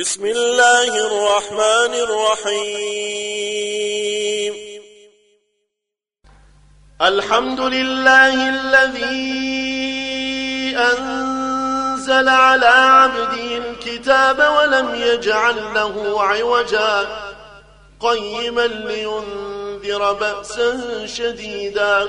بسم الله الرحمن الرحيم. الحمد لله الذي أنزل على عبده الكتاب ولم يجعل له عوجا. قيما لينذر بأسا شديدا.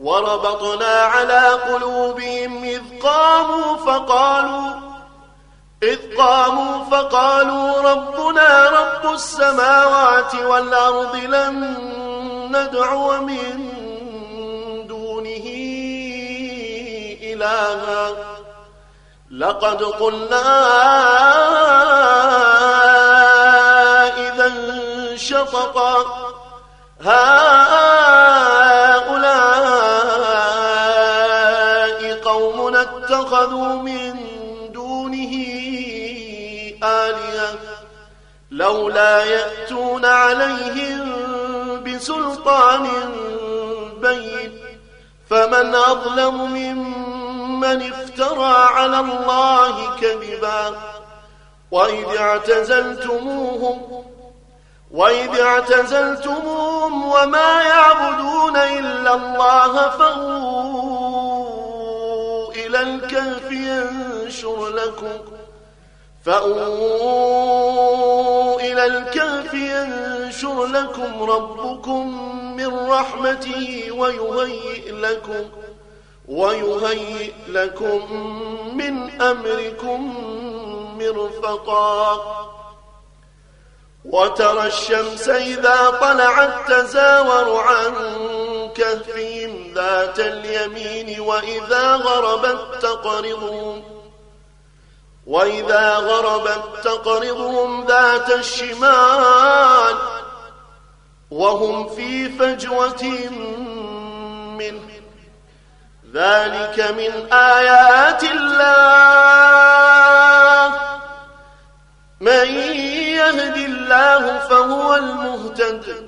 وربطنا على قلوبهم إذ قاموا فقالوا إذ قاموا فقالوا ربنا رب السماوات والأرض لن ندعو من دونه إلها. لقد قلنا إذا شططا هؤلاء اتخذوا من دونه آلهة لولا يأتون عليهم بسلطان بين. فمن أظلم ممن افترى على الله كذبا. وإذ اعتزلتموهم وإذ اعتزلتموهم وما يعبدون إلا الله فأووا إلى الكهف ينشر لكم. فأووا إلى الكهف ينشر لكم ربكم من رحمته ويهيئ لكم ويهيئ لكم من أمركم مرفقا. وترى الشمس إذا طلعت تزاور عن كهفهم ذات اليمين وإذا غربت تقرضهم وإذا غربت تقرضهم ذات الشمال وهم في فجوة منه. ذلك من آيات الله. من يهد الله فهو المهتد.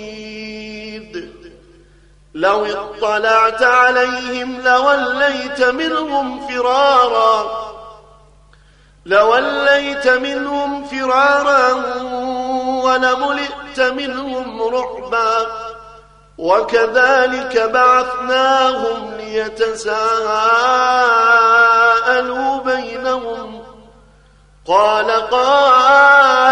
لو اطلعت عليهم لوليت منهم فرارا لوليت منهم فرارا ولملئت منهم رعبا وكذلك بعثناهم ليتساءلوا بينهم. قال قائل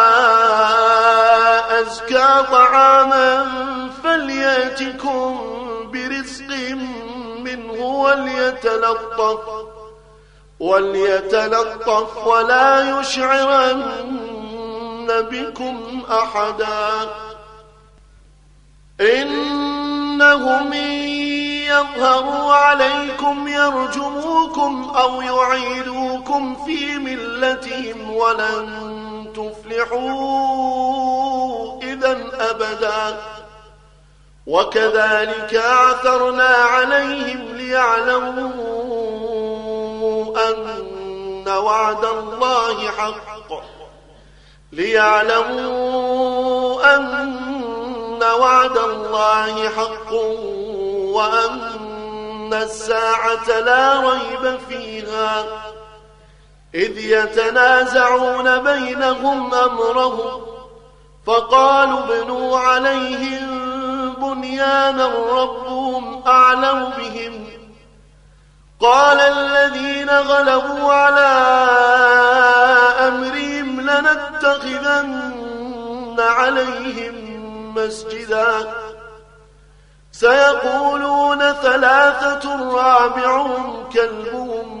طعاما فليأتكم برزق منه وليتلطف وليتلطف ولا يشعرن بكم أحدا. إنهم يظهروا عليكم يرجموكم أو يعيدوكم في ملتهم ولن تفلحوا. إذا أبدا. وكذلك أعثرنا عليهم ليعلموا أن وعد الله حق. ليعلموا أن وعد الله حق وأن الساعة لا ريب فيها. إذ يتنازعون بينهم أمرهم فقالوا ابنوا عليهم بنيانا ربهم أعلم بهم. قال الذين غلبوا على أمرهم لنتخذن عليهم مسجدا. سيقولون ثلاثة رابعهم كلبهم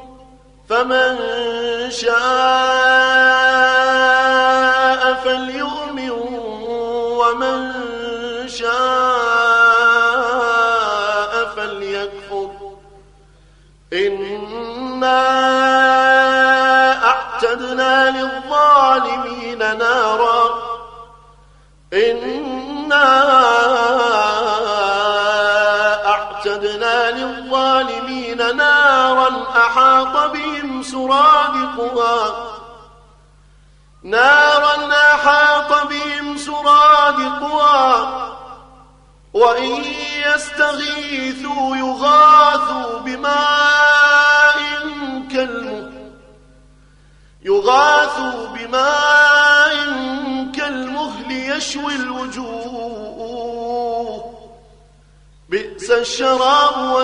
فمن شاء فليؤمن ومن شاء فليكفر. إنا أعتدنا للظالمين نارا. إنا أعتدنا للظالمين نارا أحاط بهم سرادقها. نارا أحاط بهم سرادقها. وإن يستغيثوا يغاثوا بماء كالمهل. يغاثوا بماء كالمهل يشوي الوجوه. بئس الشراب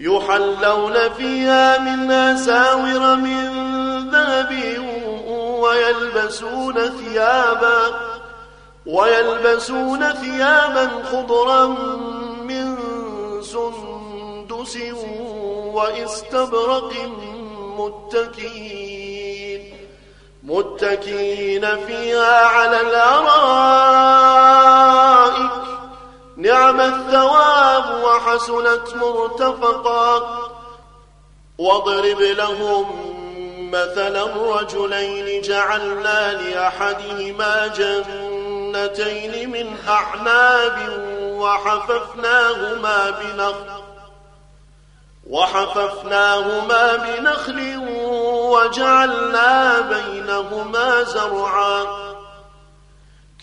يحلون فيها من أساور من ذهب ويلبسون ثيابا ويلبسون ثيابا خضرا من سندس واستبرق متكين متكين فيها على الأرائك نعم الثواب وحسنت مرتفقا. واضرب لهم مثلا رجلين جعلنا لأحدهما جنتين من أعناب وحففناهما بنخل وحففناهما بنخل وجعلنا بينهما زرعا.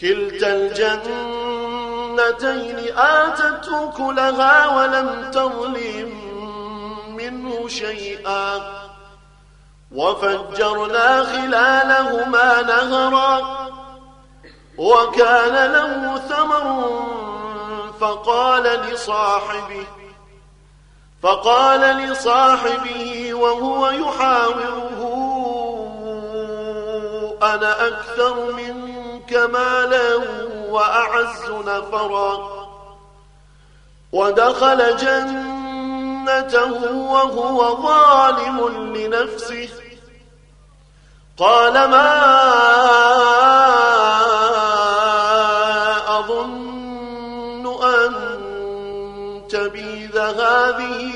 كلتا الجنتين آتت أكلها ولم تظلم منه شيئا. وفجرنا خلالهما نهرا وكان له ثمر فقال لصاحبه فقال لصاحبه وهو يحاوره أنا أكثر منك مالا وأعز نفرا ودخل جنته وهو ظالم لنفسه. قال ما أظن أن تبيذ هذه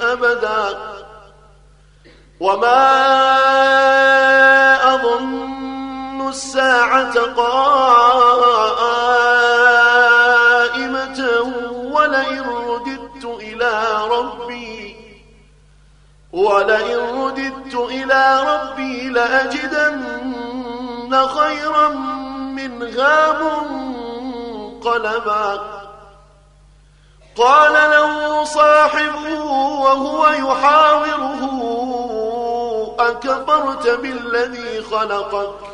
أبدا وما الساعة قائمة ولئن رددت إلى ربي ولئن رددت إلى ربي لأجدن خيرا منها منقلبا. قال له صاحبه وهو يحاوره أكفرت بالذي خلقك؟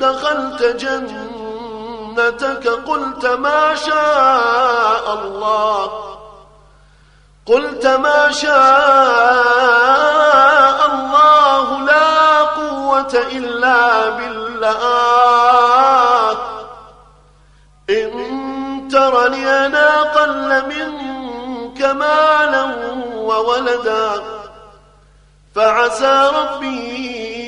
دخلت جنتك قلت ما شاء الله. قلت ما شاء الله لا قوة إلا بالله. إن ترني أنا أقل منك مالا وولدا فعسى ربي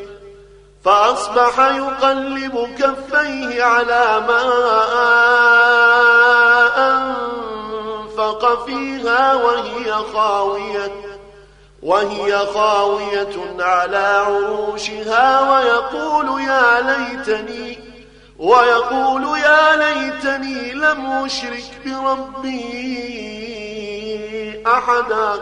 فأصبح يقلب كفيه على ما أنفق فيها وهي خاوية وهي خاوية على عروشها ويقول يا ليتني ويقول يا ليتني لم أشرك بربي أحدا.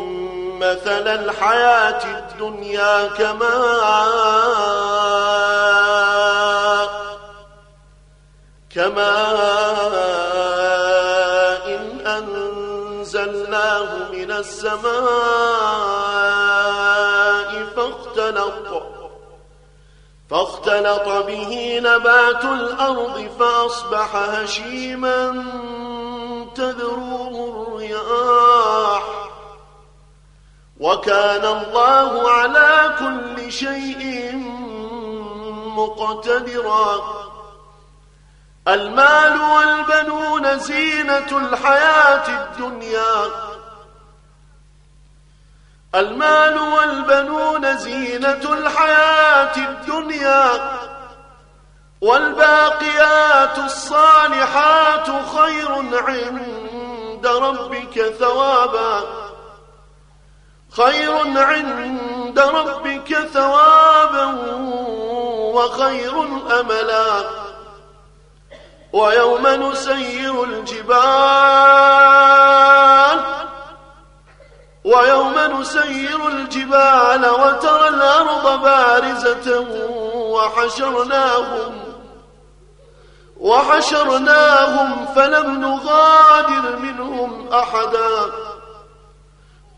مثل الحياة الدنيا كماء كماء إن أنزلناه من السماء فاختلط فاختلط به نبات الأرض فأصبح هشيما تذروه الرياح وكان الله على كل شيء مقتدرا. المال والبنون زينة الحياة الدنيا. المال والبنون زينة الحياة الدنيا. والباقيات الصالحات خير عند ربك ثوابا. خير عند ربك ثوابا وخير أملا. ويوم نسير الجبال ويوم نسير الجبال وترى الأرض بارزة وحشرناهم وحشرناهم فلم نغادر منهم أحدا.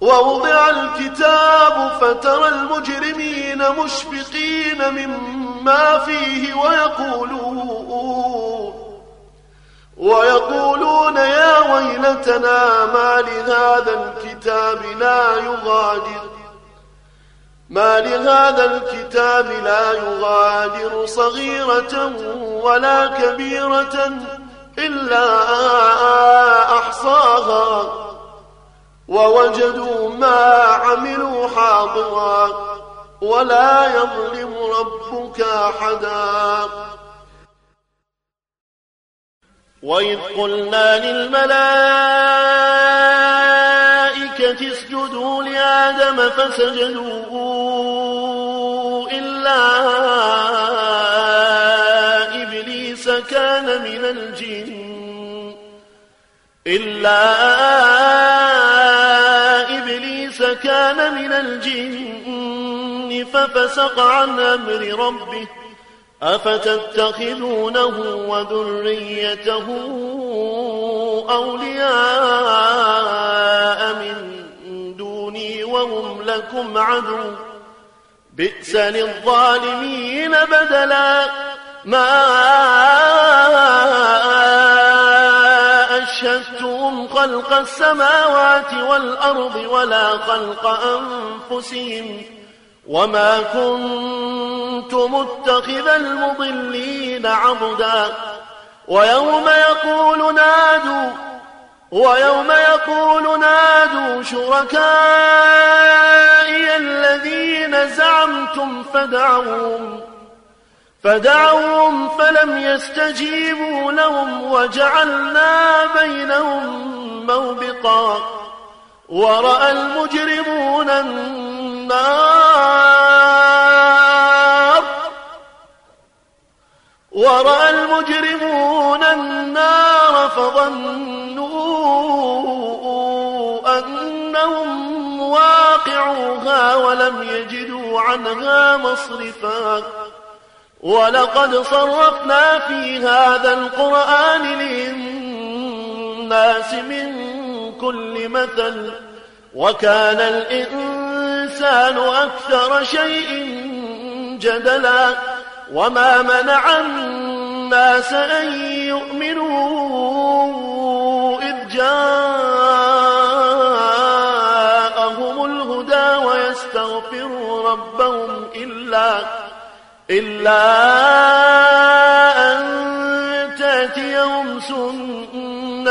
ووضع الكتاب فترى المجرمين مشفقين مما فيه ويقولون ويقولون يا ويلتنا ما لهذا الكتاب لا يغادر ما لهذا الكتاب لا يغادر صغيرة ولا كبيرة إلا أحصاها ووجدوا ما عملوا حاضرا ولا يظلم ربك أحدا. وإذ قلنا للملائكة اسجدوا لآدم فسجدوا إلا إبليس كان من الجن. إلا من الجن ففسق عن أمر ربه أفتتخذونه وذريته أولياء من دوني وهم لكم عدو بئس للظالمين بدلا ما خلق السماوات والأرض ولا خلق أنفسهم وما كنت متخذ المضلين عضدا ويوم يقول نادوا ويوم يقول نادوا شركائي الذين زعمتم فدعوهم فدعوهم فلم يستجيبوا لهم وجعلنا بينهم موبقا ورأى المجرمون النار ورأى المجرمون النار فظنوا أنهم واقعوها ولم يجدوا عنها مصرفا ولقد صرفنا في هذا القرآن للناس من كل مثل وكان الإنسان أكثر شيء جدلا وما منع الناس أن يؤمنوا إذ جاءهم الهدى ويستغفروا ربهم إلا إلا أن تأتيهم سنة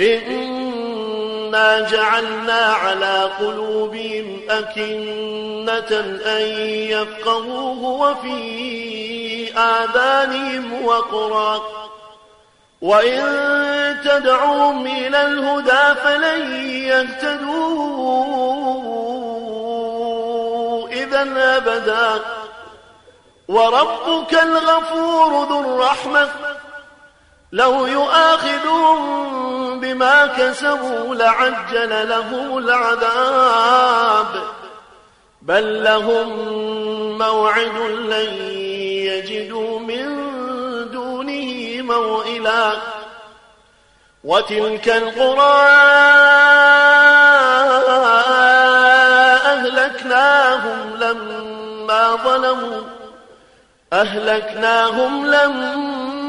إنا جعلنا على قلوبهم أكنة أن يفقهوه وفي آذانهم وقرا وإن تدعوهم إلى الهدى فلن يهتدوا إذا أبدا وربك الغفور ذو الرحمة لو يؤاخذهم بما كسبوا لعجل لهم العذاب. بل لهم موعد لن يجدوا من دونه موئلا. وتلك القرى أهلكناهم لما ظلموا. أهلكناهم لما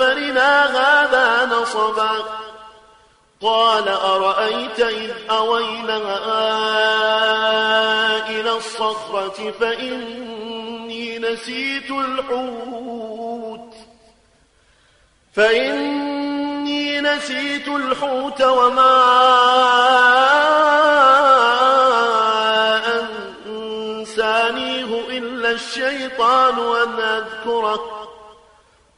سفرنا هذا نصبا قال أرأيت إذ أوينا إلى الصخرة فإني نسيت الحوت فإني نسيت الحوت وما أنسانيه إلا الشيطان أن أذكره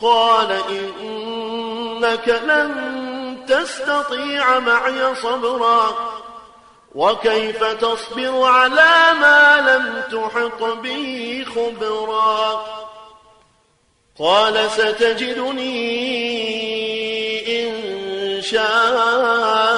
قال إنك لن تستطيع معي صبرا وكيف تصبر على ما لم تحط به خبرا قال ستجدني إن شاء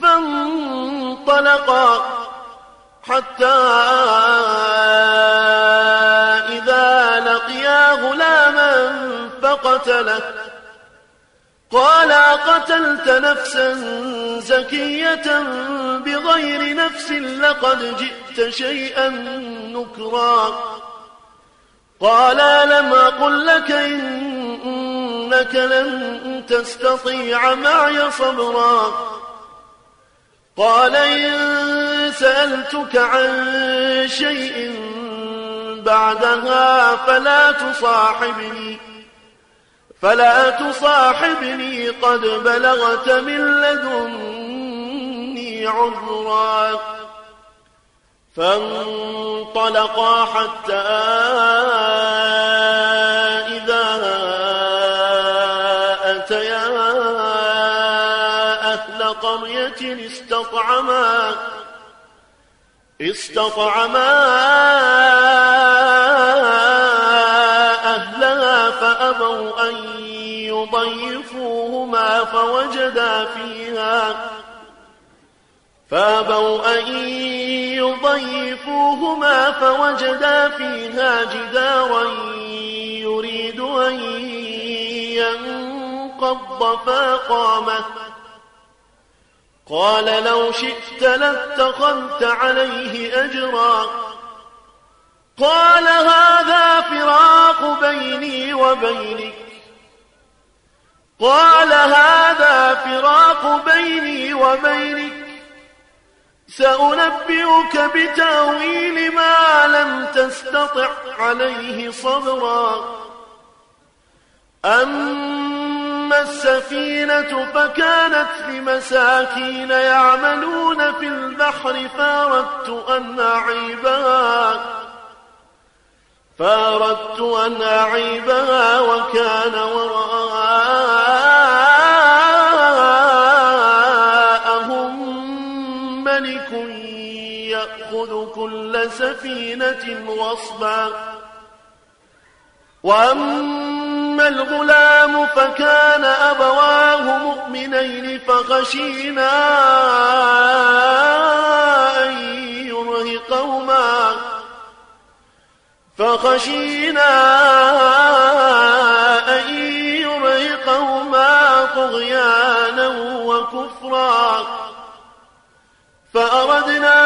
فانطلقا حتى إذا لقيا غلاما فقتله قال قتلت نفسا زكية بغير نفس لقد جئت شيئا نكرا. قال لم أقل لك إنك لن تستطيع معي صبرا. قال إن سألتك عن شيء بعدها فلا تصاحبني فلا تصاحبني قد بلغت من لدني عذرا. فانطلقا حتى استطعما. استطعما أهلها فأبوا أن يضيفوهما فوجدا فيها. فأبوا أن يضيفوهما فوجدا فيها جدارا يريد أن ينقض فاقامه. قال لو شئت لاتخذت عليه أجرا. قال هذا فراق بيني وبينك. قال هذا فراق بيني وبينك. سأنبئك بتأويل ما لم تستطع عليه صبرا. أما السفينة فكانت لمساكين يعملون في البحر فاردت أن أعيبها. فاردت أن أعيبها وكان وراءهم ملك يأخذ كل سفينة غصبا وأما الغلام فكان أبواه مؤمنين فخشينا أن يرهقهما فخشينا أن يرهقهما طغيانا وكفرا فأردنا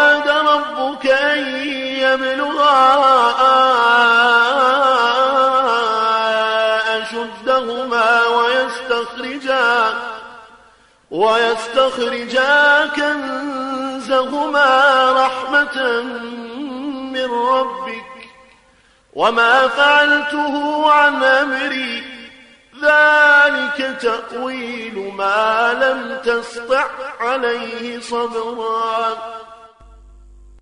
يبلغا أشدهما ويستخرجا ويستخرجا كنزهما رحمة من ربك. وما فعلته عن أمري ذلك تأويل ما لم تسطع عليه صبرا.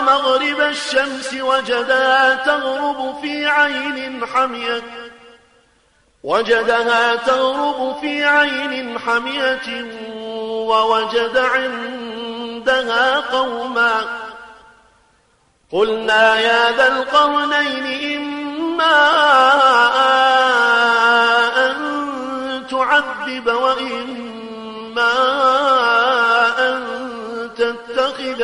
مغرب الشمس وجدها تغرب في عين حمية وجدها تغرب في عين حمية ووجد عندها قوما. قلنا يا ذا القرنين إما أن تعذب وإما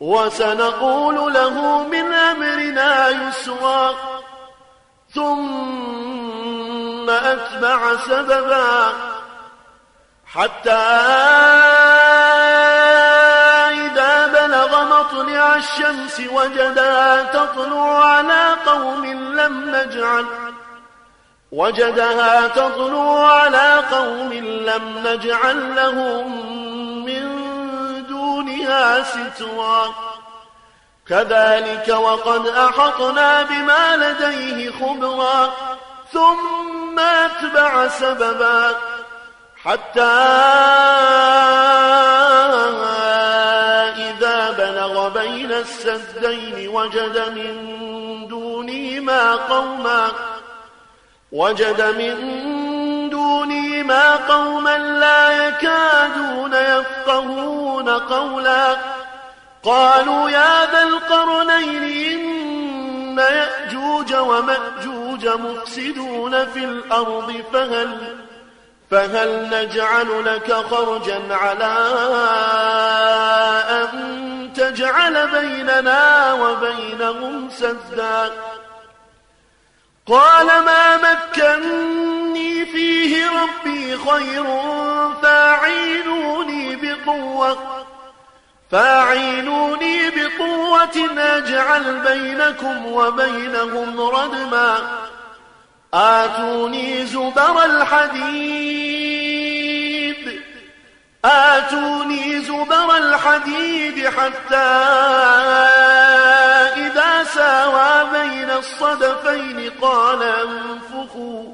وسنقول له من أمرنا يسرا ثم أتبع سببا حتى إذا بلغ مطلع الشمس وجدها تطلع على قوم لم نجعل وجدها تطلع على قوم لم نجعل لهم دونها سترا. كذلك وقد أحطنا بما لديه خبرا. ثم أتبع سببا. حتى إذا بلغ بين السدين وجد من دونهما قوما. وجد من دونهما قوما لا يكادون يفقهون قولا. قالوا يا ذا القرنين إن يأجوج ومأجوج مفسدون في الأرض فهل فهل نجعل لك خرجا على أن تجعل بيننا وبينهم سدا؟ قال ما مكني فيه ربي خير فاعينوني بقوة فاعينوني بقوة أجعل بينكم وبينهم ردما آتوني زبر الحديد آتوني زبر الحديد حتى إذا ساوى بين الصدفين قال انفخوا.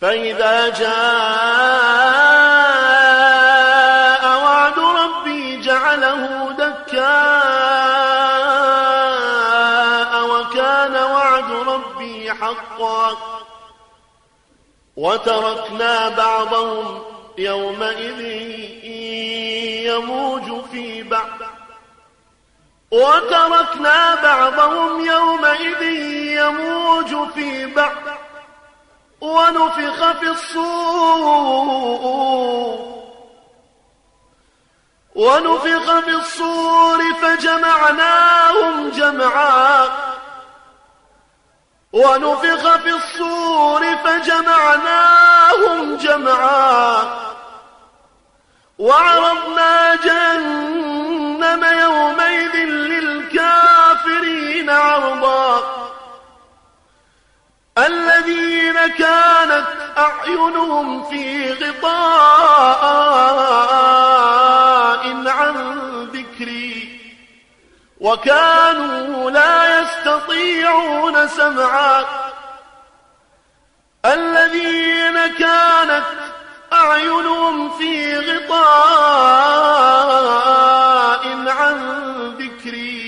فإذا جاء وعد ربي جعله دكاء وكان وعد ربي حقا. وتركنا بعضهم يومئذ يموج في بعض. وتركنا بعضهم يومئذ يموج في بعض. ونفخ في الصور. ونفخ في الصور فجمعناهم جمعا. ونفخ في الصور فجمعناهم جمعا. وعرضنا جهنم يومئذ الذين كانت أعينهم في غطاء عن ذكري وكانوا لا يستطيعون سمعا الذين كانت أعينهم في غطاء عن ذكري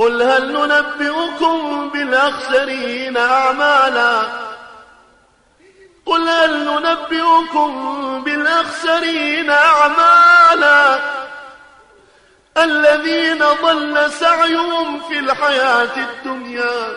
قل هل ننبئكم بالأخسرين أعمالا؟ قل هل ننبئكم بالأخسرين أعمالا؟ الذين ضل سعيهم في الحياة الدنيا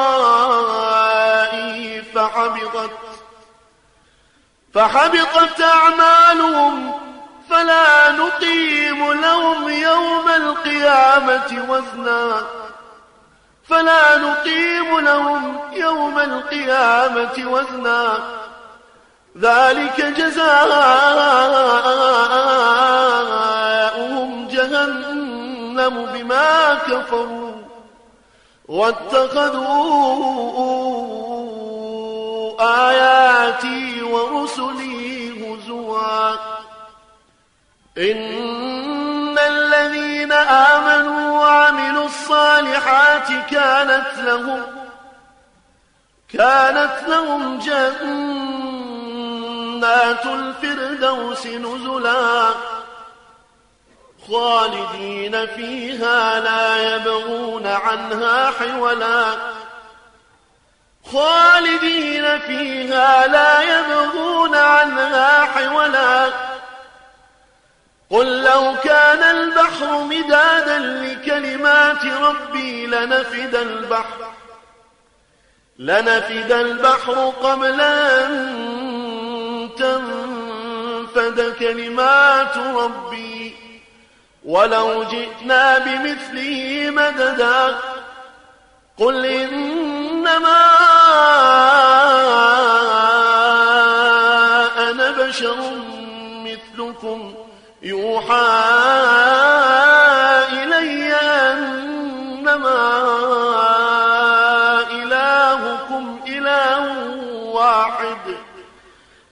فحبطت. فحبطت أعمالهم فلا نقيم لهم يوم القيامة وزنا. فلا نقيم لهم يوم القيامة وزنا. ذلك جزاؤهم جهنم بما كفروا. واتخذوا آياتي ورسلي هزوا. إن الذين آمنوا وعملوا الصالحات كانت لهم كانت لهم جنات الفردوس نزلا. خالدين فيها لا يبغون عنها حولا. خالدين فيها لا يبغون عنها حولا. قل لو كان البحر مدادا لكلمات ربي لنفد البحر لنفد البحر قبل أن تنفد كلمات ربي. ولو جئنا بمثله مددا قل إنما أنا بشر مثلكم. يوحى إلي أنما إلهكم إله واحد.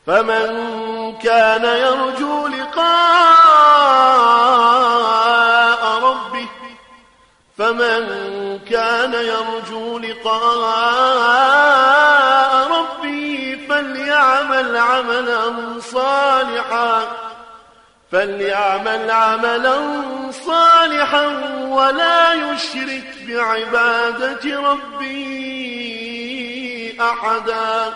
فمن كان يرجو لقاء ربه فمن كان يرجو لقاء ربي فليعمل عملا صالحا فليعمل عملا صالحا ولا يشرك بعبادة ربي أحدا.